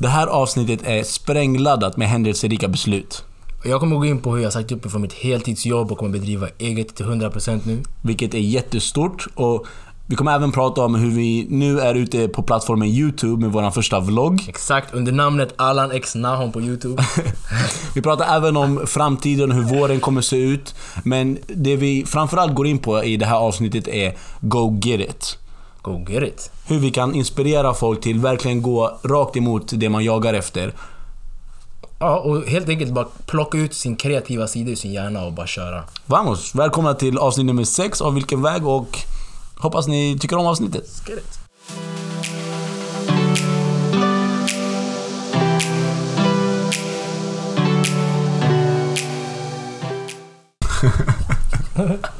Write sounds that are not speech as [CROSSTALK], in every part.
Det här avsnittet är sprängladdat med händelserika beslut. Jag kommer gå in på hur jag sagt upp mig från mitt heltidsjobb och kommer bedriva eget till 100% nu. Vilket är jättestort. Och vi kommer även prata om hur vi nu är ute på plattformen YouTube med vår första vlogg. Exakt, under namnet Allan X Nahon på YouTube. [LAUGHS] Vi pratar även om framtiden, hur våren kommer se ut. Men det vi framförallt går in på i det här avsnittet är Go Get It. Go get it. Hur vi kan inspirera folk till verkligen gå rakt emot det man jagar efter. Ja, och helt enkelt bara plocka ut sin kreativa sida ur sin hjärna och bara köra. Vamos! Välkomna till avsnitt nummer 6 av Vilken väg och hoppas ni tycker om avsnittet. Get it. [LAUGHS]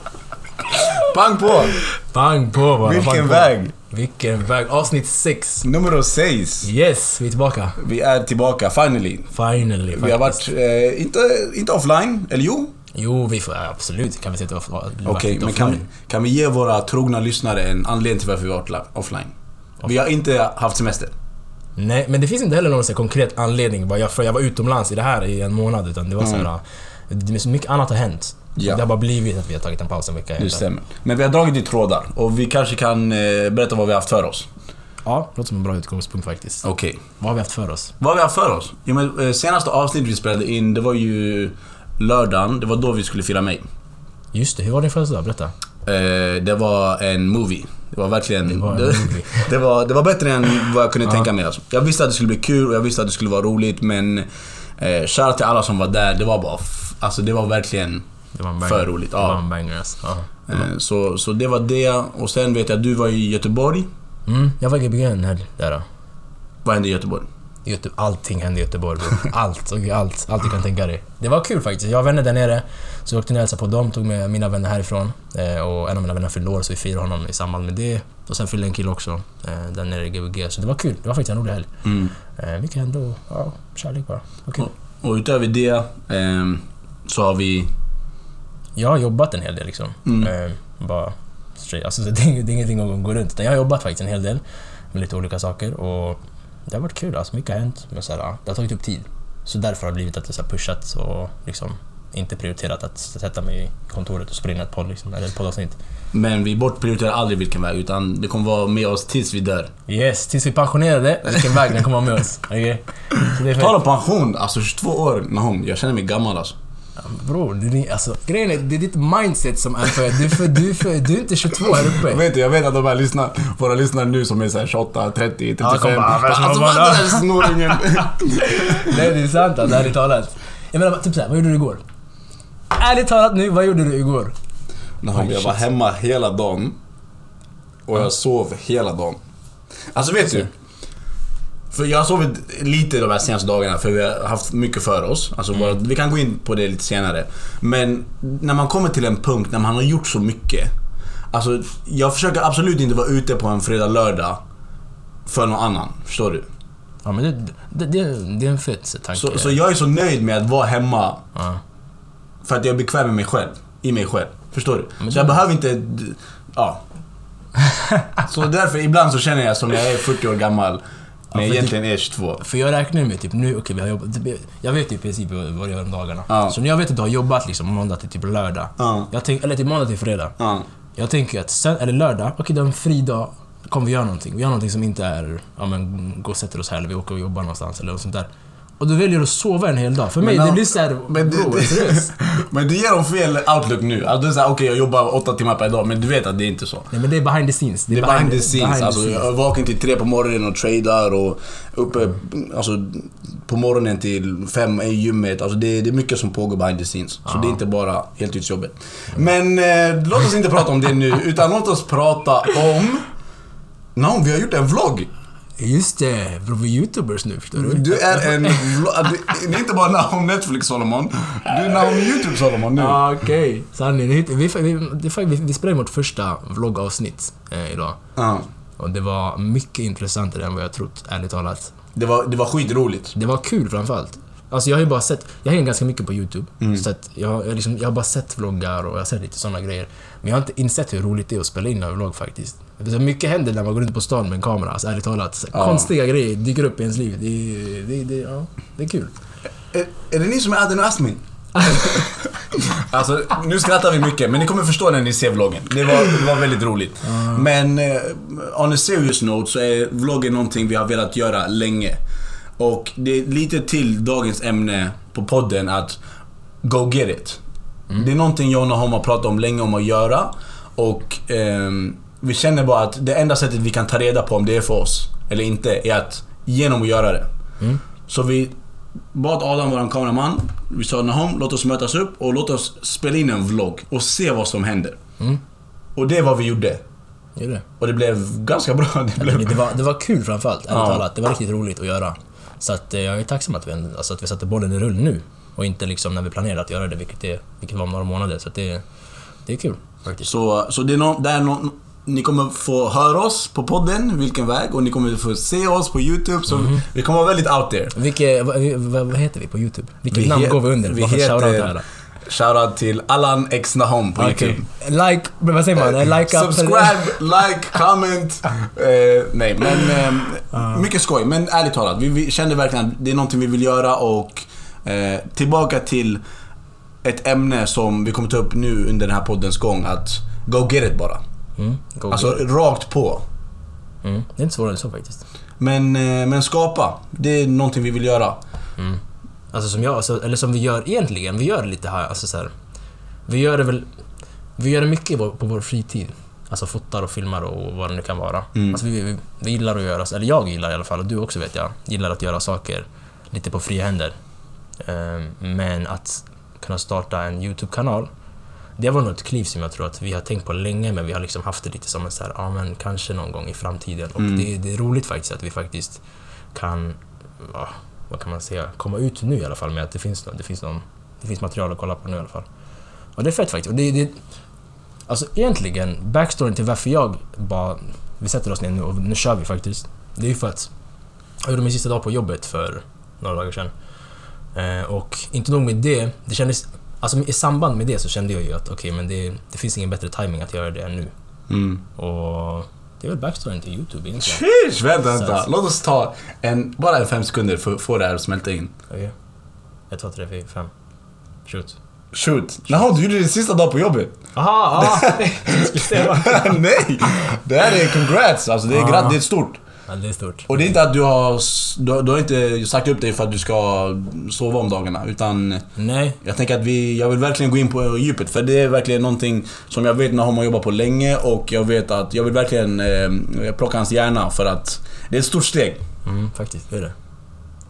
Pang på! Bang på bara. Vilken bang på. väg! Vilken väg. Avsnitt 6. Nummer 6. Yes, vi är tillbaka. Vi är tillbaka, finally. Finally. Vi har varit, eh, inte, inte offline, eller jo? Jo, vi får... Absolut kan vi sätta off, Okej, men kan, kan vi ge våra trogna lyssnare en anledning till varför vi har varit offline? Vi har inte haft semester. Nej, men det finns inte heller någon så konkret anledning. Bara jag, för jag var utomlands i det här i en månad. Utan det var så här... Det är så mycket annat har hänt. Ja. Det har bara blivit att vi har tagit en paus en vecka. Det stämmer. Men vi har dragit i trådar och vi kanske kan eh, berätta vad vi har haft för oss. Ja, låter som en bra utgångspunkt faktiskt. Okej. Vad har vi haft för oss? Vad har vi haft för oss? Jo, men, eh, senaste avsnittet vi spelade in, det var ju lördagen. Det var då vi skulle fira mig. Just det, hur var din födelsedag? Berätta. Eh, det var en movie. Det var verkligen... Det var [LAUGHS] det, [LAUGHS] det, var, det var bättre än vad jag kunde tänka mig. Alltså. Jag visste att det skulle bli kul och jag visste att det skulle vara roligt men... Eh, till alla som var där. Det var bara... Alltså det var verkligen... Det var en banger. För roligt, Det ja. var en banger alltså. Ja. Eh, så, så det var det. Och sen vet jag att du var i Göteborg. Mm, jag var i Gbg helg där då. Vad hände i Göteborg? Göte- allting hände i Göteborg. [LAUGHS] Allt, och allt, allt du kan tänka dig. Det var kul faktiskt. Jag har vänner där nere. Så jag åkte ner och hälsade på dem, tog med mina vänner härifrån. Eh, och en av mina vänner fyllde år så vi firade honom i samband med det. Och sen fyllde en kille också eh, där nere i Gbg. Så det var kul. Det var faktiskt en rolig helg. Mm. Eh, mycket hände och ja, kärlek bara. Det kul. Och utöver det så har vi... Jag har jobbat en hel del liksom. Mm. Eh, bara. Alltså, det, är, inget- det är ingenting att gå runt. Utan jag har jobbat faktiskt en hel del med lite olika saker. Och det har varit kul. Alltså, mycket har hänt. Men så här, det har tagit upp tid. Så därför har det blivit att det så här pushat och liksom inte prioriterat att sätta mig i kontoret och spela in ett podd, liksom, eller ett poddavsnitt. Men vi bortprioriterar aldrig vilken väg utan det kommer vara med oss tills vi dör. Yes, tills vi är pensionerade, vilken väg den kommer vara med oss. [LAUGHS] Är På tal om pension, alltså 22 år, Nahom, jag känner mig gammal alltså. Bror, det är, alltså, grejen är, det är ditt mindset som är för... Du är, för, du är, för, du är inte 22 här uppe. vet du, jag vet att de här lyssnar, våra lyssnare nu som är såhär 28, 30, 35. kom bara, vad ska alltså vad den där? [LAUGHS] Nej, det är sant alltså, ärligt talat. Jag menar, typ såhär, vad gjorde du igår? Ärligt talat nu, vad gjorde du igår? Nahom, jag var hemma hela dagen. Och jag sov hela dagen. Alltså vet du? För jag har sovit lite de här senaste dagarna för vi har haft mycket för oss. Alltså bara, vi kan gå in på det lite senare. Men när man kommer till en punkt när man har gjort så mycket. Alltså jag försöker absolut inte vara ute på en fredag, lördag. För någon annan. Förstår du? Ja men det, det, det, det är en fet tanke. Så, så jag är så nöjd med att vara hemma Ja. för att jag är bekväm med mig själv. I mig själv. Förstår du? Men så jag behöver inte... Ja. [LAUGHS] så därför ibland så känner jag som jag är 40 år gammal. Men för egentligen är 22. För jag räknar med typ nu, okej vi har jobbat, jag vet ju i princip vad jag gör om dagarna. Ja. Så när jag vet att du har jobbat liksom måndag till typ lördag. Ja. Jag tänk, eller till måndag till fredag. Ja. Jag tänker att sen, eller lördag, okej det är en fri dag. Kommer vi göra någonting. Vi gör någonting som inte är, ja men gå och sätter oss här eller vi åker och jobbar någonstans eller något sånt där. Och du väljer att sova en hel dag. För mig, Men, det blir såhär, men det- bro, det-. [LAUGHS] Men du ger dem fel outlook nu. Alltså du säger okej jag jobbar 8 timmar per dag men du vet att det är inte så. Nej men det är behind the scenes. Det är behind the scenes. behind the alltså, scenes. jag vaknar till tre på morgonen och tradar och uppe alltså, på morgonen till fem i gymmet. Alltså, det, det är mycket som pågår behind the scenes. Så det är inte bara heltidsjobbet. Men eh, låt oss inte prata om det nu utan låt oss prata om... No, vi har gjort en vlogg. Just det, bro, vi är youtubers nu förstår du. Du är en Det är inte bara Nahom Netflix Solomon. Du är Nahom YouTube Solomon nu. Ah, Okej, sanning. Vi, vi, vi, vi, vi spelade in vårt första vloggavsnitt eh, idag. Ja. Och det var mycket intressantare än vad jag trott, ärligt talat. Det var, det var skitroligt. Det var kul framförallt. Alltså jag har ju bara sett, jag hänger ganska mycket på YouTube. Mm. Så att jag, jag, liksom, jag har bara sett vloggar och jag har sett lite sådana grejer. Men jag har inte insett hur roligt det är att spela in en vlogg faktiskt. Så mycket händer när man går runt på stan med en kamera, alltså, ärligt talat. Så Ja. Konstiga grejer dyker upp i ens liv. Det, är- det, det, ja, det är kul. Är, är det ni som är Adnan och Asmin? [LAUGHS] alltså, nu skrattar vi mycket, men ni kommer förstå när ni ser vloggen. Det var, det var väldigt roligt. Men eh, on a serious note så är vloggen någonting vi har velat göra länge. Och det är lite till dagens ämne på podden att Go get it. Det är någonting jag och Nahom har pratat om länge om att göra. Och ehm, vi känner bara att det enda sättet vi kan ta reda på om det är för oss eller inte är att genom att göra det. Så vi bad Adam, vår kameraman, vi sa Nahom, låt oss mötas upp och låt oss spela in en vlogg och se vad som händer. Mm. Och det är vad vi gjorde. Det är det. Och det blev ganska bra. [LAUGHS] Det blev... det, det, var, det var kul framförallt, ärligt Ja. talat. Det var riktigt roligt att göra. Så att eh, jag är tacksam att vi, alltså, att vi satte bollen i rull nu. Och inte liksom när vi planerade att göra det, vilket, är, vilket var om några månader. Så det, det är kul faktiskt. Så, så det är någon, det är någon, ni kommer få höra oss på podden, vilken väg, och ni kommer få se oss på YouTube. Så Mhm. vi kommer vara väldigt out there. Vilket, vad, vad, heter vi på YouTube? Vilket Vi namn går vi under? vi heter- shoutout till Allan X Nahom på Okej. YouTube. Like, men vad säger man? Like up, Subscribe, [LAUGHS] like, comment. Eh, nej, men eh, mycket skoj. Men ärligt talat, vi, vi kände verkligen att det är någonting vi vill göra och eh, tillbaka till ett ämne som vi kommer ta upp nu under den här poddens gång. Att go get it bara. Mm, go Alltså it. rakt på. mm, det är inte svårare än så faktiskt. Men, eh, men skapa, det är någonting vi vill göra. Alltså som jag, alltså, eller som vi gör egentligen, vi gör det lite här, alltså så här. Vi gör det väl... Vi gör det mycket på vår fritid. Alltså fotar och filmar och vad det nu kan vara. Mm. Alltså vi, vi, vi gillar att göra, eller jag gillar i alla fall, och du också vet jag, gillar att göra saker lite på fria händer. Ehm, Men att kunna starta en YouTube-kanal, det var nog ett kliv som jag tror att vi har tänkt på länge, men vi har liksom haft det lite som en så här, ja men kanske någon gång i framtiden. Och Mm. det, det är roligt faktiskt att vi faktiskt kan, ja, vad kan man säga, komma ut nu i alla fall med att det finns, det finns, någon, det finns material att kolla på nu i alla fall. Och det är fett faktiskt. Och det, det, alltså egentligen, backstoryn till varför jag bara, vi sätter oss ner nu och nu kör vi faktiskt. Det är ju för att jag gjorde min sista dag på jobbet för några dagar sedan. Eh, och inte nog med det, det kändes... Alltså i samband med det så kände jag ju att okej, men det, det finns ingen bättre timing att göra det än nu. Mm. Och det är väl backstoryn till YouTube egentligen. Sheesh, vänta, vänta. Låt oss ta en, bara en fem sekunder för att få det här att smälta in. Okej. Ett, två, tre, fyra, fem. Shoot. Shoot. Jaha, du gjorde din sista dag på jobbet? Aha! aha. [LAUGHS] [LAUGHS] Nej! Det här är congrats, alltså det är, Ah. grat, det är stort. Ja, det är stort. Och det är inte att du har, du, har- du har inte sagt upp dig för att du ska sova om dagarna. Utan Nej, jag tänker att vi, jag vill verkligen gå in på djupet. För det är verkligen någonting som jag vet när har jobbat på länge och jag vet att jag vill verkligen eh, plocka hans hjärna för att det är ett stort steg. mm, faktiskt. Det är det.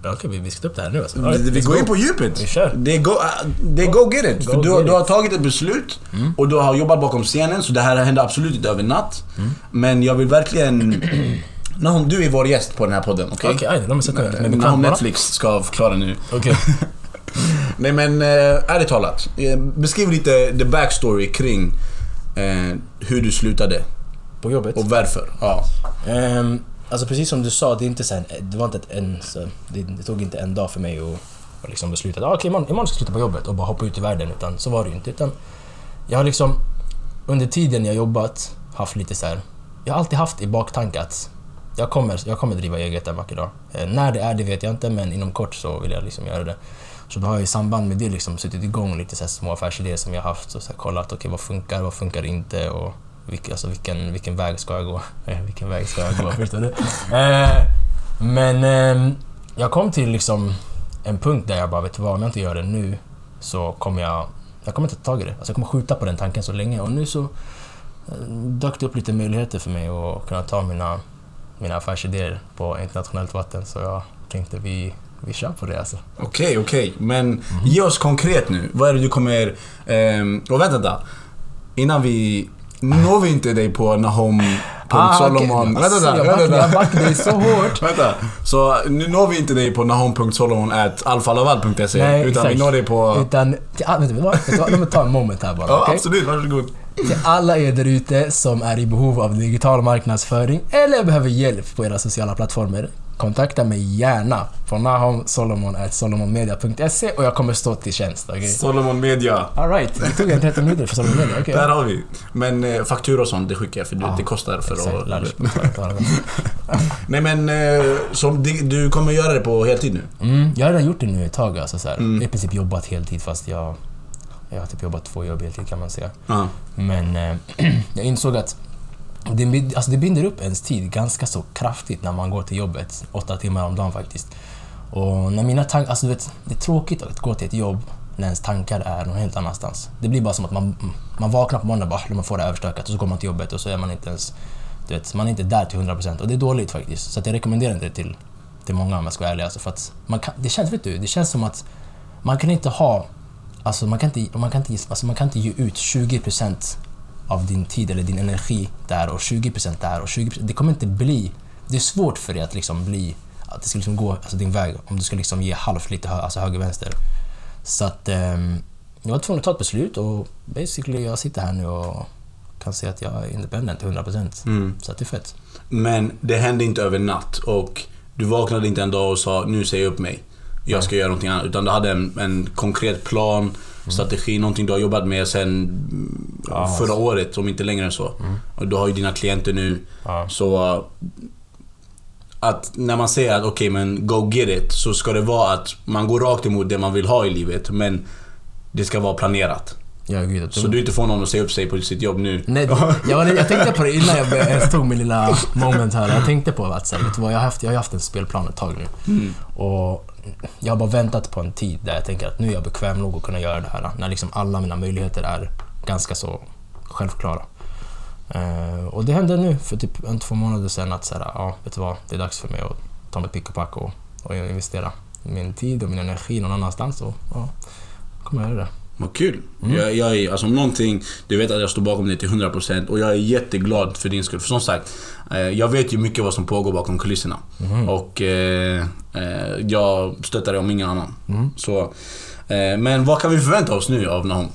Ja, Okej, vi, ska ta upp det här nu alltså. Vi, Alright, vi går in på djupet. Vi kör. Det är go, äh, det är go get it. Go du, get du har it. tagit ett beslut Mm. och du har jobbat bakom scenen så det här hände absolut inte över natt. Mm. Men jag vill verkligen... Nahom, du är vår gäst på den här podden, okej? Okej, aj, låt mig sätta mig bara. Netflix ska förklara nu. Okej. [LAUGHS] Nej men eh, ärligt talat, eh, beskriv lite the backstory kring eh, hur du slutade På jobbet? och varför. Ja. Ehm, alltså precis som du sa, det, är inte så här, det var inte en, så, det, det tog inte en dag för mig att, att liksom besluta att ah, okej, imorgon, imorgon ska jag sluta på jobbet och bara hoppa ut i världen. Utan så var det ju inte. Utan jag har liksom under tiden jag jobbat haft lite så här. Jag har alltid haft i baktanke att jag kommer, jag kommer driva eget en vacker dag. Eh, när det är det vet jag inte, men inom kort så vill jag liksom göra det. Så då har jag i samband med det liksom suttit igång lite så här små affärsidéer som jag haft och så här kollat, okej vad funkar, vad funkar inte och vilken, alltså vilken, vilken väg ska jag gå? [LAUGHS] Eh, vilken väg ska jag gå? [LAUGHS] Förstår du? Eh, men ehm, jag kom till liksom en punkt där jag bara, vet du vad, om jag inte gör det nu så kommer jag... Jag kommer inte ta tag i det. Alltså jag kommer skjuta på den tanken så länge och nu så eh, dök det upp lite möjligheter för mig att kunna ta mina, mina affärsidéer på internationellt vatten så jag tänkte vi, vi kör på det alltså. Okej, okej. Men ge oss konkret nu. Vad är det du kommer... ehm, och vänta, vänta. Innan vi... Når vi inte dig på Nahom.solomon. Ah, okej. Vänta, Alltså, vänta, backade- vänta. jag backade dig så [LAUGHS] hårt. Vänta. Så nu når vi inte dig på nahom.solomon.alfalaval.se utan exakt. vi når dig på... Utan, vad? Låt mig ta en moment här bara. Ja, okej? absolut. Varsågod. Till alla er där ute som är i behov av digital marknadsföring eller behöver hjälp på era sociala plattformar. kontakta mig gärna på nahomsolomon.solomonmedia.se och jag kommer stå till tjänst. Okay? Solomon Media. Alright, det tog en 30 minuter för Solomon Media. Okay. Där har vi. Men eh, faktura och sånt, det skickar jag för Ja, det kostar för Exakt, att... [LAUGHS] Nej men, eh, det- du kommer göra det på heltid nu? Mm, jag har redan gjort det nu ett tag. Alltså, så här. Mm. Jag har i princip jobbat heltid fast jag, jag har typ jobbat två jobb heltid kan man säga. Ja. Men eh, [CLEARS THROAT] jag insåg att det, alltså det binder upp ens tid ganska så kraftigt när man går till jobbet. Åtta timmar om dagen faktiskt. Och när mina tankar... Alltså du vet, det är tråkigt att gå till ett jobb när ens tankar är någon helt annanstans. Det blir bara som att man, man vaknar på och bara "Ah, man får det överstökat och så går man till jobbet och så är man inte ens... Du vet, man är inte där till 100% och det är dåligt faktiskt. Så jag rekommenderar inte det till, till många om jag ska vara ärlig. Alltså för att man kan, det känns, vet du, det känns som att man kan inte ha... Alltså man kan inte, man kan inte, alltså man kan inte ge ut 20% av din tid eller din energi där och 20% där och 20%. Det kommer inte bli... Det är svårt för dig att liksom bli... Att det ska liksom gå alltså din väg om du ska liksom ge halvt lite hö, alltså höger-vänster. Så att... ehm, jag var tvungen att ta ett beslut och basically jag sitter här nu och kan säga att jag är independent till 100%. Mm. Så att det är fett. Men det hände inte över natt och du vaknade inte en dag och sa nu säger jag upp mig. Jag ska göra någonting annat. Utan du hade en, en konkret plan, strategi, någonting du har jobbat med sen mm, Ja, förra alltså. året, om inte längre än så. Och du har ju dina klienter nu. Ja. Så att när man säger att okej men go get it så ska det vara att man går rakt emot det man vill ha i livet men det ska vara planerat. Ja, gud, Så du inte får någon att säga upp sig på sitt jobb nu. Nej, jag, jag tänkte på det innan jag ens tog min lilla moment här. Jag tänkte på att så här, vet du vad, jag, har haft, jag har haft en spelplan ett tag nu. Mm. Och jag har bara väntat på en tid där jag tänker att nu är jag bekväm nog att kunna göra det här. När liksom alla mina möjligheter är ganska så självklara. Uh, och det hände nu för typ en, två månader sedan att så här, ja, vet du vad, det är dags för mig att ta mitt pick och pack och, och investera min tid och min energi någon annanstans. Och, ja, kommer jag göra det. Vad kul. Mm. Jag, jag är, alltså om någonting, du vet att jag står bakom dig till 100% och jag är jätteglad för din skull. För som sagt, eh, jag vet ju mycket vad som pågår bakom kulisserna. Mhm. Och eh, eh, jag stöttar dig om ingen annan. Mm. Så, eh, men vad kan vi förvänta oss nu av Nahom?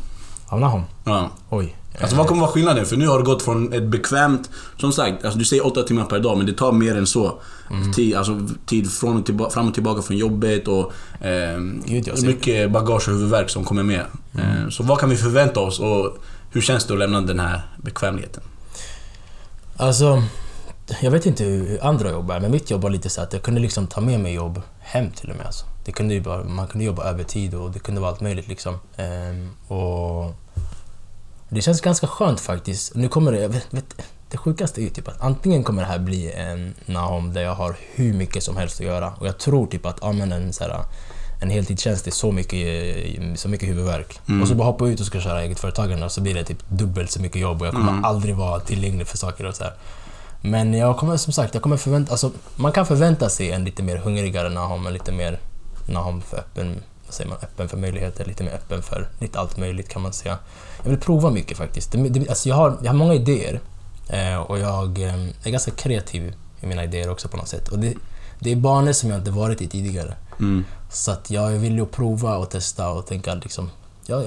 Av Nahom? Ja. Oj. Alltså vad kommer vara skillnaden? För nu har du gått från ett bekvämt... Som sagt, alltså du säger åtta timmar per dag men det tar mer än så. Mm. Tid, alltså, tid från och tillba- fram och tillbaka från jobbet och eh, mycket bagage och huvudvärk som kommer med. Mm. Eh, så vad kan vi förvänta oss och hur känns det att lämna den här bekvämligheten? Alltså, jag vet inte hur andra jobbar, men mitt jobb var lite så att jag kunde liksom ta med mig jobb hem till och med. Alltså. Det kunde man kunde jobba övertid och det kunde vara allt möjligt liksom. Ehm, och det känns ganska skönt faktiskt. Nu kommer det, vet, vet, det sjukaste är ju typ att antingen kommer det här bli en Nahom där jag har hur mycket som helst att göra och jag tror typ att ja, men en, så här, en heltidstjänst är så mycket, så mycket huvudvärk. Och så bara hoppa ut och ska köra eget företagande och så blir det typ dubbelt så mycket jobb och jag kommer aldrig vara tillgänglig för saker och så här. Men jag kommer som sagt, jag kommer förvänta, alltså, man kan förvänta sig en lite mer hungrigare Nahom, en lite mer Nahom för öppen, säger man, öppen för möjligheter, lite mer öppen för lite allt möjligt kan man säga. Jag vill prova mycket faktiskt. Det, det, alltså jag, har, jag har många idéer eh, och jag eh, är ganska kreativ i mina idéer också på något sätt. Och det, det är banor som jag inte varit i tidigare. Mm. Så att jag vill ju prova och testa och tänka liksom, jag,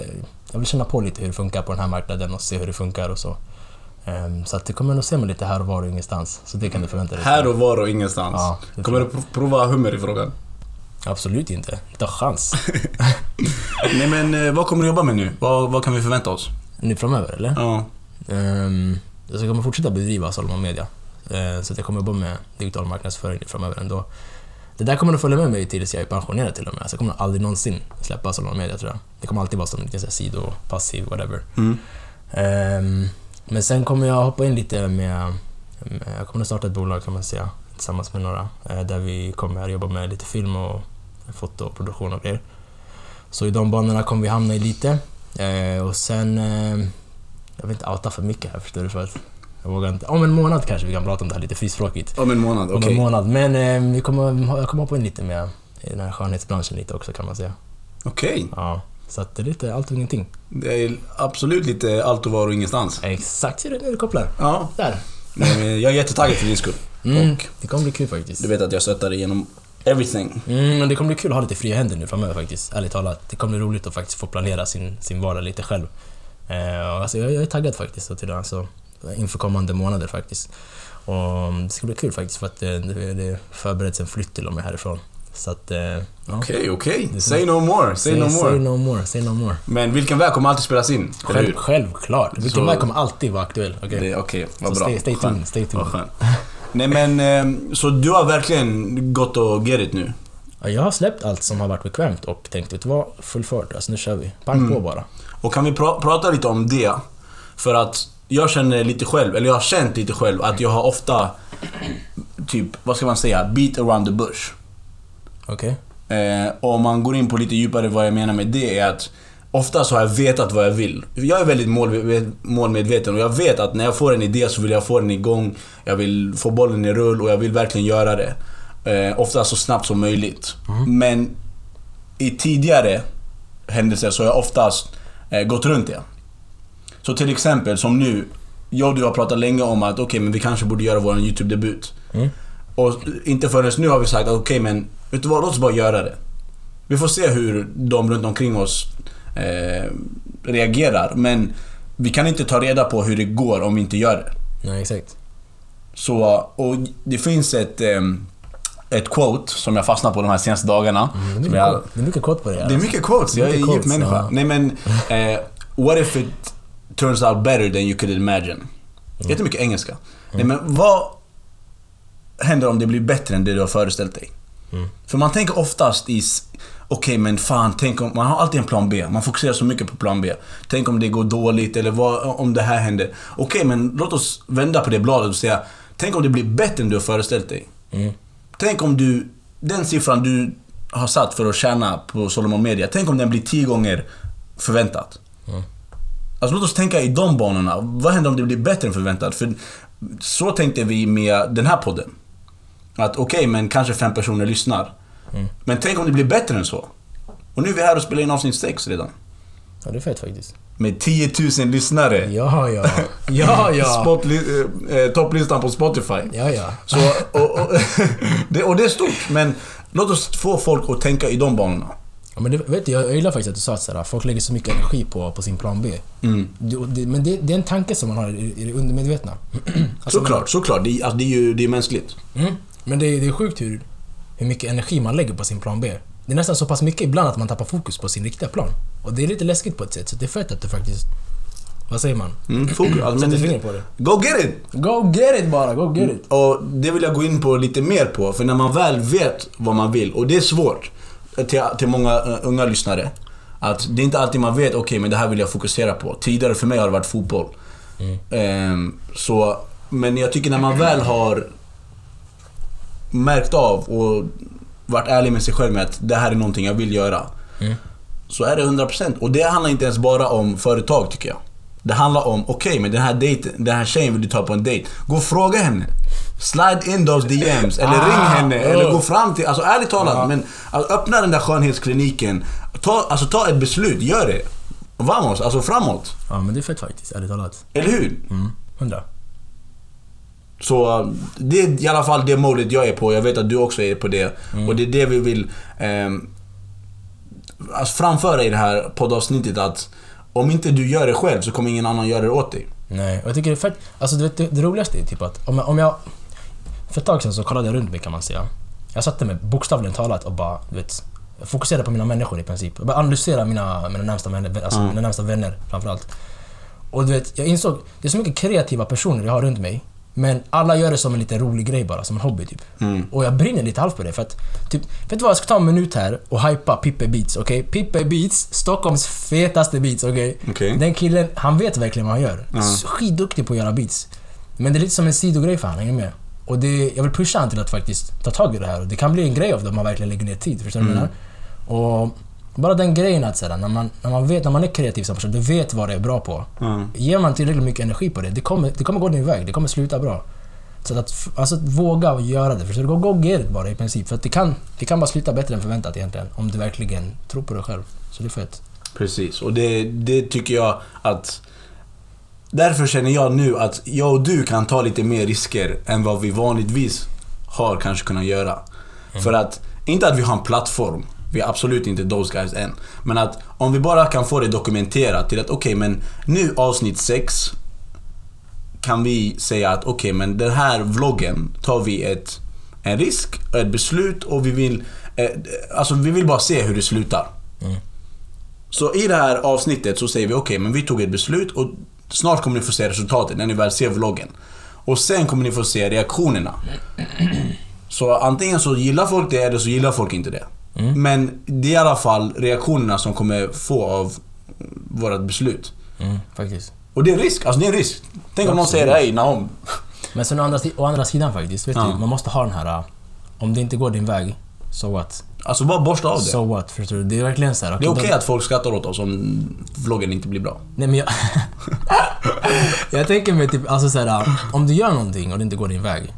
jag vill känna på lite hur det funkar på den här marknaden och se hur det funkar och så. Ehm, så att det kommer nog se mig lite här och var och ingenstans. Så det kan du förvänta dig. Här och var och ingenstans. Ja, Kommer du prov- prova hummer i frågan? Absolut inte. Inte en chans. [LAUGHS] Nej men eh, vad kommer du jobba med nu? Vad, vad kan vi förvänta oss? nu framöver, eller? Ja. Um, jag kommer fortsätta bedriva Solomon Media. Eh, så att jag kommer jobba med digital marknadsföring framöver ändå. Det där kommer att följa med mig tills jag är pensionerad till och med. Så jag kommer aldrig någonsin släppa Solomon Media tror jag. Det kommer alltid vara som en sido, passiv, whatever. Mm. Ehm, men sen kommer jag hoppa in lite med... med- Jag kommer att starta ett bolag kan man säga, tillsammans med några. eh, Där vi kommer jobba med lite film och foto och produktion och grejer. Så i de banorna kommer vi hamna i lite. Eh, och sen... Eh, jag vill inte outa för mycket här förstår du för att... Jag vågar inte. Om en månad kanske vi kan prata om det här lite frispråkigt. Om en månad, Om okej. en månad. Men eh, vi kommer, jag kommer hoppa in lite med i den här skönhetsbranschen lite också kan man säga. Okej. Ja. Så att det är lite allt och ingenting. Det är absolut lite allt och var och ingenstans. Exakt, ser du nu du kopplar. Ja. Där. Men jag är jättetaggad för din skull. Mm, Och det kommer bli kul faktiskt. du vet att jag stöttar dig genom everything. Mm, men det kommer bli kul att ha lite fria händer nu framöver faktiskt. Ärligt talat. Det kommer bli roligt att faktiskt få planera sin, sin vardag lite själv. Eh, och alltså, jag, jag är taggad faktiskt. Till det, alltså, inför kommande månader faktiskt. Och det ska bli kul faktiskt för att det, det, det förbereds en flytt till och med härifrån. Så att... eh, ja. Okej, okej. Say no more, say, no more. Say no more, say no more. Men vilken väg kommer alltid spelas in? Själv, självklart. Vilken Så- väg kommer alltid vara aktuell. Okej. Det- Okej, vad Så bra. stay, stay tuned, stay tuned. [LAUGHS] Nej men, ehm, så du har verkligen gått och get it nu? Ja, jag har släppt allt som har varit bekvämt och tänkt, vet du vad? Full fart, alltså nu kör vi. Pang Mm. på bara. Och kan vi pra- prata lite om det? För att jag känner lite själv, eller jag har känt lite själv, att jag har ofta typ, vad ska man säga, beat around the bush. Okej? Eh, och om man går in på lite djupare vad jag menar med det är att Ofta så har jag vetat vad jag vill. Jag är väldigt mål, målmedveten och jag vet att när jag får en idé så vill jag få den igång. Jag vill få bollen i rull och jag vill verkligen göra det. Eh, ofta så snabbt som möjligt. Men i tidigare händelser så har jag oftast eh, gått runt det. Så till exempel som nu, jag och du har pratat länge om att okej men vi kanske borde göra vår YouTube-debut. Mm. Och inte förrän nu har vi sagt att okej men vet du vad, låt oss bara göra det. Vi får se hur de runt omkring oss eh, reagerar men vi kan inte ta reda på hur det går om vi inte gör det. Nej, exakt. Så, och det finns ett, ehm, ett quote som jag fastnat på de här senaste dagarna. Mm, det, är jag, det är mycket kort på det. det är mycket quotes, jag är en djup människa. ja. Nej men, eh, what if it turns out better than you could imagine? Jättemycket engelska. Nej men vad händer om det blir bättre än det du har föreställt dig? Mm. För man tänker oftast i... Okej men fan, tänk om... Man har alltid en plan B. Man fokuserar så mycket på plan B. Tänk om det går dåligt eller vad, om det här händer. Okej men låt oss vända på det bladet och säga... Tänk om det blir bättre än du har föreställt dig. Mm. Tänk om du... Den siffran du har satt för att tjäna på Solomon Media. Tänk om den blir tio gånger förväntat. Mm. Alltså låt oss tänka i de banorna. Vad händer om det blir bättre än förväntat? För så tänkte vi med den här podden. Att okej, men kanske fem personer lyssnar. Mm. Men tänk om det blir bättre än så. Och nu är vi här och spelar in avsnitt 6 redan. Ja, det är fett faktiskt. Med 10 000 lyssnare. Ja, ja. [LAUGHS] Ja, ja. Spotli- eh, eh, topplistan på Spotify. Ja, ja. Så, och, och, [LAUGHS] det, och det är stort, men låt oss få folk att tänka i de banorna. Ja, men det, vet du, jag, gillar faktiskt att du sa att så här, folk lägger så mycket energi på, på sin plan B. Mm. Det, det, men det, det är en tanke som man har i, i det undermedvetna. [CLEARS THROAT] Alltså, Såklart, såklart. Det, alltså, det är ju det är mänskligt. Mm. Men det, det är sjukt hur, hur mycket energi man lägger på sin plan B. Det är nästan så pass mycket ibland att man tappar fokus på sin riktiga plan. Och det är lite läskigt på ett sätt, så det är fett att du faktiskt... Vad säger man? Mm, fokus. Alltså, Sätter fingret på det. go get it! Go get it bara, go get it! Och det vill jag gå in på lite mer på, för när man väl vet vad man vill, och det är svårt till, till många eh, unga lyssnare. Att det är inte alltid man vet, okej men det här vill jag fokusera på. Tidigare för mig har det varit fotboll. Ehm, så, men jag tycker när man väl har märkt av och varit ärlig med sig själv med att det här är någonting jag vill göra. Mm. Så är det 100% och det handlar inte ens bara om företag tycker jag. Det handlar om, okej men den här, dejten, den här tjejen vill du ta på en dejt. Gå och fråga henne. Slide in those DMs, eller Ah, ring henne, oh. eller gå fram till... Alltså ärligt talat, men alltså, öppna den där skönhetskliniken. Ta, alltså, ta ett beslut, gör det. Vamos, alltså framåt. Ja, men det är fett faktiskt, ärligt talat. Eller hur? Mm. Hundra. Så det är i alla fall det målet jag är på. Jag vet att du också är på det. Och det är det vi vill ehm, alltså framföra i det här poddavsnittet att om inte du gör det själv så kommer ingen annan göra det åt dig. Nej, och jag tycker det är fett... Alltså du vet, det, det roligaste är typ att om jag, om jag... För ett tag sedan så kollade jag runt mig kan man säga. Jag satte mig bokstavligen talat och bara, du vet... Fokuserade på mina människor i princip. Jag bara analyserade mina, mina, närmsta, vänner, alltså Mm. mina närmsta vänner framförallt. Och du vet, jag insåg, det är så mycket kreativa personer jag har runt mig. Men alla gör det som en liten rolig grej bara, som en hobby typ. Mm. Och jag brinner lite halvt på det för att... Typ, vet du vad? Jag ska ta en minut här och hypa Pippe Beats, okej? Pippe Beats, Stockholms fetaste beats, okej? Okej. Den killen, han vet verkligen vad han gör. Ja. Skitduktig på att göra beats. Men det är lite som en sidogrej för han, hänger med? Och det, jag vill pusha han till att faktiskt ta tag i det här. Och det kan bli en grej av det om man verkligen lägger ner tid, förstår du vad jag Mm. menar? Och bara den grejen att när man, när man vet, när man är kreativ som person, du vet vad det är bra på. Mm. Ger man tillräckligt mycket energi på det, det kommer, det kommer gå din väg. Det kommer sluta bra. Så att, alltså, att våga göra det. Förstår du? Gå, get bara i princip. För att det kan, det kan bara sluta bättre än förväntat egentligen. Om du verkligen tror på dig själv. Så det är fett. Precis, och det, det tycker jag att... Därför känner jag nu att jag och du kan ta lite mer risker än vad vi vanligtvis har kanske kunnat göra. För att, inte att vi har en plattform, vi är absolut inte those guys än. Men att om vi bara kan få det dokumenterat till att okej men nu avsnitt 6 kan vi säga att okej, men den här vloggen tar vi ett, en risk, ett beslut och vi vill, eh, alltså vi vill bara se hur det slutar. Så i det här avsnittet så säger vi okej, men vi tog ett beslut och snart kommer ni få se resultatet när ni väl ser vloggen. Och sen kommer ni få se reaktionerna. Så antingen så gillar folk det eller så gillar folk inte det. Men det är i alla fall reaktionerna som kommer få av vårt beslut. Mm, faktiskt. Och det är en risk, alltså det är en risk. Tänk om någon säger hej Nahom. Men sen å andra, å andra sidan faktiskt, vet Ja. du, man måste ha den här... uh, Om det inte går din väg, so what? Alltså bara borsta av det. So what? Förstår du? Det är verkligen så här. det är okej då- att folk skrattar åt oss om vloggen inte blir bra. Nej men jag... [LAUGHS] jag tänker mig typ, alltså så här, om du gör någonting och det inte går din väg.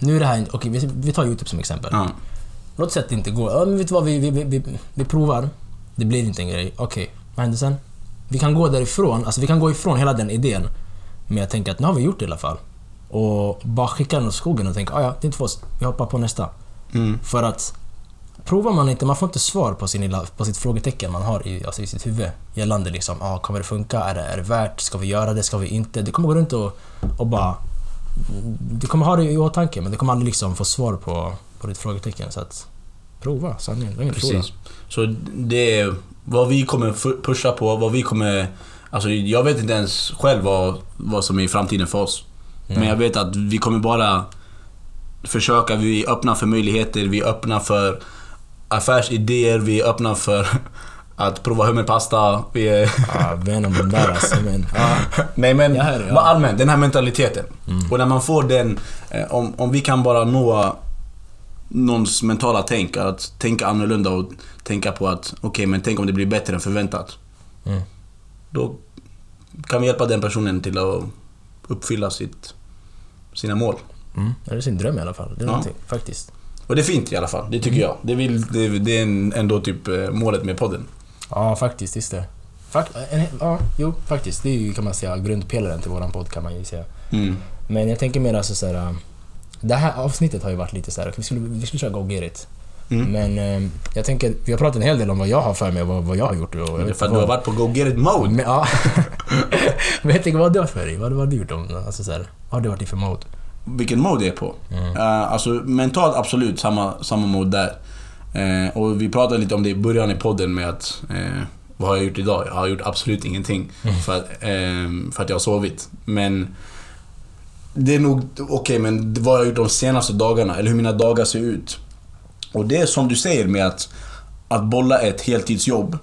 Nu är det här, okej vi, vi tar YouTube som exempel. Ja. Att det inte går. Ja, men vet du vad, vi, vi, vi, vi, provar. Det blir inte en grej. Okej, vad händer sen? Vi kan gå därifrån, alltså vi kan gå ifrån hela den idén. Men jag tänker att nu har vi gjort det i alla fall. Och bara skicka den åt skogen och tänka, "Ah, ja, det är inte för oss. Vi hoppar på nästa. Mm. För att provar man inte, man får inte svar på, sin lilla, på sitt frågetecken man har i, alltså i sitt huvud. Gällande liksom, ah, kommer det funka? Är det, är det värt? Ska vi göra det? Ska vi inte? Du kommer gå runt och, och bara... Du kommer ha det i åtanke men du kommer aldrig liksom få svar på, på ditt frågetecken. Så att prova sanningen. Det är förlora. Precis. Så det är vad vi kommer pusha på, vad vi kommer... Alltså jag vet inte ens själv vad, vad som är i framtiden för oss. Men jag vet att vi kommer bara försöka, vi är öppna för möjligheter, vi är öppna för affärsidéer, vi är öppna för [LAUGHS] att prova hummerpasta. Vi är... Ja, Venom den där alltså. Men, [LAUGHS] ja. Nej men ja. bara allmänt, den här mentaliteten. Och när man får den, eh, om, om vi kan bara nå någons mentala tänk, att tänka annorlunda och tänka på att okej men tänk om det blir bättre än förväntat. Mm. Då kan vi hjälpa den personen till att uppfylla sitt, sina mål. Mm. Det är sin dröm i alla fall. Det är Ja. någonting, faktiskt. Och det är fint i alla fall, det tycker jag. Det, vill, det, det är ändå typ eh, målet med podden. Ja, faktiskt. Just det. Fakt, ja, jo, faktiskt. Det är ju kan man säga grundpelaren till våran podd kan man ju säga. Mm. Men jag tänker mer alltså så här. Det här avsnittet har ju varit lite så här. Vi skulle, vi skulle köra Go Get It. Mm. Men eh, jag tänker, vi har pratat en hel del om vad jag har för mig och vad, vad jag har gjort. Och Det är för att du har varit på go get it mode. Men, ja. [LAUGHS] Men jag tänker, vad du har för dig? Vad, vad har du gjort om, alltså så här, vad har du varit i för mode? vilken mode jag är på. Mm. Eh, alltså mentalt absolut samma, samma mode där. Eh, och vi pratade lite om det i början i podden med att eh, vad har jag gjort idag? Jag har gjort absolut ingenting Mm. för, att, eh, för att jag har sovit. Men det är nog okej, men vad jag har gjort de senaste dagarna, eller hur mina dagar ser ut. Och det är som du säger med att, att bolla ett heltidsjobb.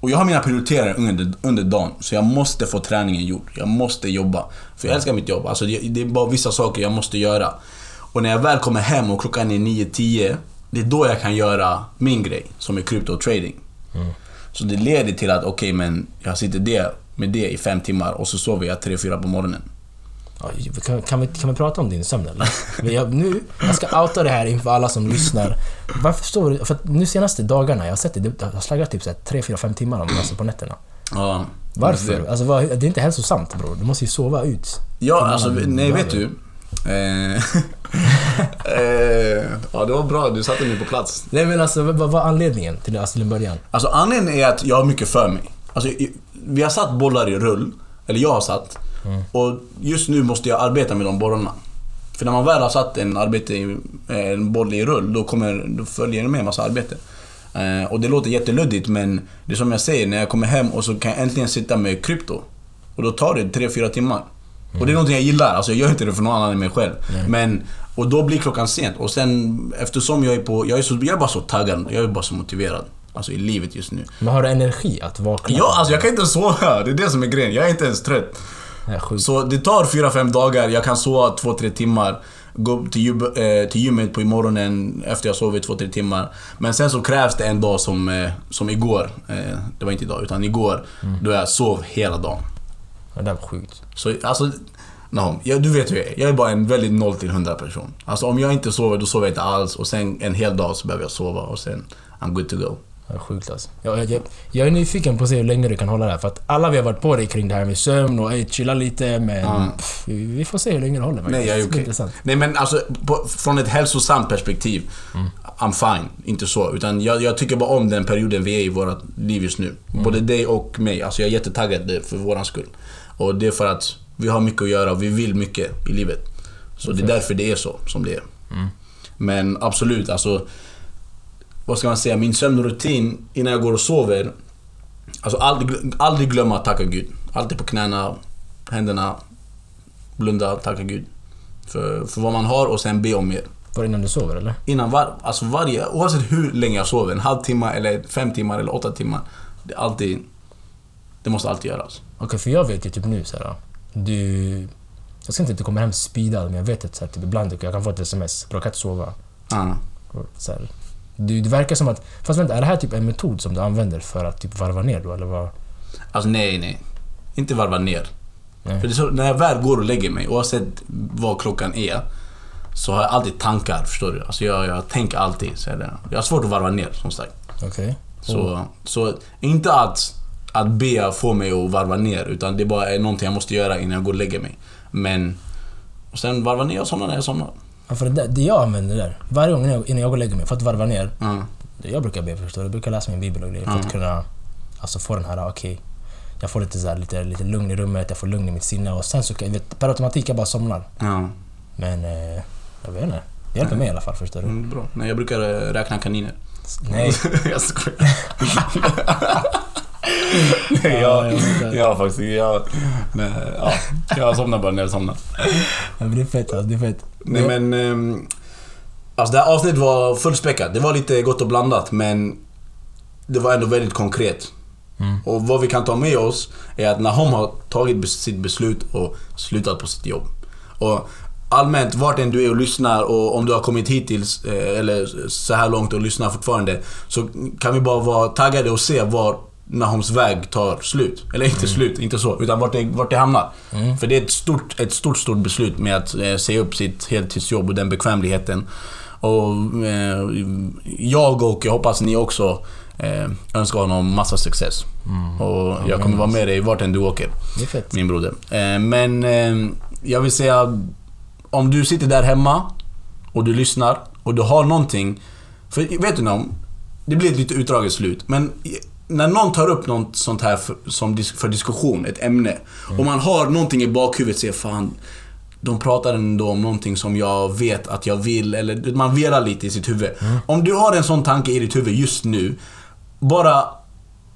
Och jag har mina prioriteringar under, under dagen, så jag måste få träningen gjord. Jag måste jobba. För jag älskar mitt jobb. Alltså det, det är bara vissa saker jag måste göra. Och när jag väl kommer hem och klockan är 9-10, det är då jag kan göra min grej, som är krypto och trading. Så det leder till att, okej men jag sitter det, med det i fem timmar och så sover jag 3-4 på morgonen. Kan, kan, vi, kan vi prata om din sömn eller? Jag, nu, jag ska outa det här inför alla som lyssnar. Varför står du... För att nu senaste dagarna, jag har sett det, du har slaggat typ 3-4-5 timmar om alltså på nätterna. Ja, Varför? Alltså, vad, det är inte hälsosamt bror. Du måste ju sova ut. Ja, alltså, nej vet du. Eh, [LAUGHS] eh, ja, det var bra. Du satte mig på plats. Nej men alltså, vad var anledningen till det alltså, till en början? Alltså anledningen är att jag har mycket för mig. Alltså, vi har satt bollar i rull. Eller jag har satt. Och just nu måste jag arbeta med de bollarna. För när man väl har satt en, arbete i, eh, en boll i rull, då, kommer, då följer det med en massa arbete. Eh, och det låter jätteluddigt men det är som jag säger, när jag kommer hem och så kan jag äntligen sitta med krypto. Och då tar det 3-4 timmar. Och det är någonting jag gillar, alltså jag gör inte det för någon annan än mig själv. Men, och då blir klockan sent. Och sen eftersom jag är på, jag är, så, jag är bara så taggad, jag är bara så motiverad. Alltså i livet just nu. Men har du energi att vakna? Ja, alltså jag kan inte sova. Det är det som är grejen. Jag är inte ens trött. Så det tar 4-5 dagar, jag kan sova 2-3 timmar. Gå till, gym, eh, till gymmet på morgonen efter jag sovit 2-3 timmar. Men sen så krävs det en dag som, eh, som igår. Eh, det var inte idag, utan igår. Då jag sov hela dagen. Det där var sjukt. Så alltså... No, jag, du vet hur jag är. Jag är bara en väldigt 0 till 100 person. Alltså om jag inte sover, då sover jag inte alls. Och sen en hel dag så behöver jag sova och sen I'm good to go. Är sjukt alltså. Jag, jag, jag är nyfiken på att se hur länge du kan hålla det här. För att alla vi har varit på dig kring det här med sömn och ey, chilla lite men... Ja. Pff, vi får se hur länge du håller. Nej, jag är okej. intressant. Nej men alltså, på, från ett hälsosamt perspektiv. I'm fine. Inte så. Utan jag, jag tycker bara om den perioden vi är i vårt liv just nu. Både dig och mig. Alltså jag är jättetaggad för våran skull. Och det är för att vi har mycket att göra och vi vill mycket i livet. Så det är därför det är så som det är. Men absolut, alltså... Vad ska man säga? Min sömnrutin innan jag går och sover. Alltså aldrig, aldrig glömma att tacka Gud. Alltid på knäna, händerna, blunda, tacka Gud. För, för vad man har och sen be om mer. Var det innan du sover eller? Innan var, alltså varje, oavsett hur länge jag sover, en halvtimme eller fem timmar eller åtta timmar. Det är alltid... Det måste alltid göras. Okej, för jag vet ju typ nu så här. Du... Jag ska inte att du kommer hem speedad, men jag vet att så här, typ, ibland jag kan få ett sms. Bro, jag kan inte sova. Och Så här. Du, det verkar som att... Fast vänta, är det här typ en metod som du använder för att typ varva ner då, eller vad? Alltså nej, nej. Inte varva ner. Nej. För det så, när jag väl går och lägger mig, oavsett vad klockan är, så har jag alltid tankar, förstår du? Alltså jag, jag tänker alltid. Så det. Jag har svårt att varva ner, som sagt. Okej. Så, så inte att, att be få mig att varva ner, utan det bara är någonting jag måste göra innan jag går och lägger mig. Men... Och sen varva ner och somna när jag somnar. Ja, för det, där, det jag använder där, varje gång innan jag, innan jag går och lägger mig, för att varva ner. Ja. Det jag brukar be förstår jag brukar läsa min bibel och grejer för Mm. att kunna alltså, få den här, okej, jag får lite, så här, lite, lite lugn i rummet, jag får lugn i mitt sinne och sen så kan jag, per automatik jag bara somnar. Men, eh, jag vet inte. Det hjälper mig i alla fall förstår du. Mm, bra. Nej, jag brukar eh, räkna kaniner. Nej. [LAUGHS] jag skojar. [LAUGHS] Nej, Ja, jag, jag jag har faktiskt... Jag, nej, ja, jag somnar bara när jag somnar. Men det är fett alltså, det är fett. Nej men... ehm, Alltså det här avsnittet var fullspäckat. Det var lite gott och blandat men det var ändå väldigt konkret. Mm. Och vad vi kan ta med oss är att Nahom har tagit sitt beslut och slutat på sitt jobb. Och allmänt, vart än du är och lyssnar och om du har kommit hittills, eh, eller så här långt och lyssnar fortfarande, så kan vi bara vara taggade och se var Nahoms väg tar slut. Eller inte slut, inte så, utan vart det, vart det hamnar. För det är ett stort, ett stort, stort beslut med att eh, säga upp sitt heltidsjobb och den bekvämligheten. Och eh, jag och jag hoppas ni också eh, önskar honom massa success. Och jag kommer vara med dig vart än du åker, min broder. Eh, men eh, jag vill säga, om du sitter där hemma och du lyssnar och du har någonting. För vet du någon? Det blir ett lite utdraget slut. Men när någon tar upp något sånt här för, som, för diskussion, ett ämne. Och man har någonting i bakhuvudet, säger fan de pratar ändå om någonting som jag vet att jag vill, eller man velar lite i sitt huvud. Om du har en sån tanke i ditt huvud just nu, bara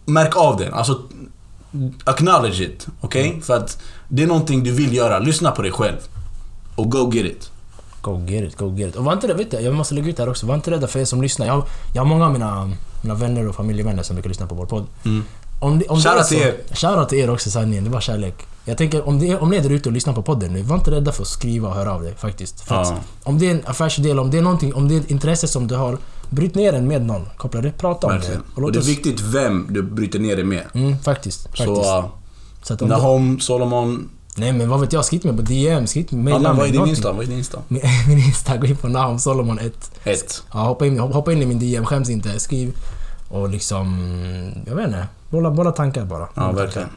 märk av den. Alltså, acknowledge it. Okej? För att det är någonting du vill göra. Lyssna på dig själv. Och go get it. Go get it, go get it. Och var inte rädda, vet du, jag måste lägga ut det här också. Var inte rädda för er som lyssnar. Jag, jag har många av mina, mina vänner och familjevänner som brukar lyssna på vår podd. Om det, om det är så- till er. Shoutout till er också sanningen, det var kärlek. Jag tänker om, det är, om ni är där ute och lyssnar på podden nu, var inte rädda för att skriva och höra av dig faktiskt. För att Ja. om det är en affärsidé, eller om det är någonting, om det är ett intresse som du har, bryt ner den med någon. Koppla det, prata om Verkligen. det. Och låt det är oss- viktigt vem du bryter ner det med. Mm, faktiskt. faktiskt. Så, uh, Så att om Nahom, Solomon. nej men vad vet jag, skriv mig på DM, skriv mig Ja, men vad är din. Insta? Vad är din Insta? Min, [LAUGHS] min Insta, gå in på Nahom Solomon 1. Ett. Ja, hoppa, in, hoppa in i min DM, skäms inte. Skriv. Och liksom... Jag vet inte. Bolla, bolla tankar bara. Ja, verkligen.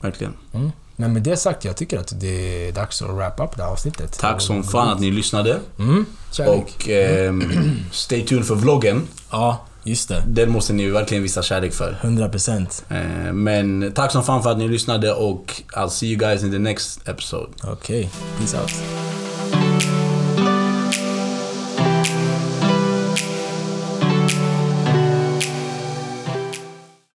Verkligen. Mm. Men med det sagt, jag tycker att det är dags att wrap up det här avsnittet. Tack som fan att ni lyssnade. Mm. Och ehm, stay tuned för vloggen. Ja, just det. Den måste ni verkligen visa kärlek för. 100%. Eh, Men tack som fan för att ni lyssnade och I'll see you guys in the next episode. Okej, peace out.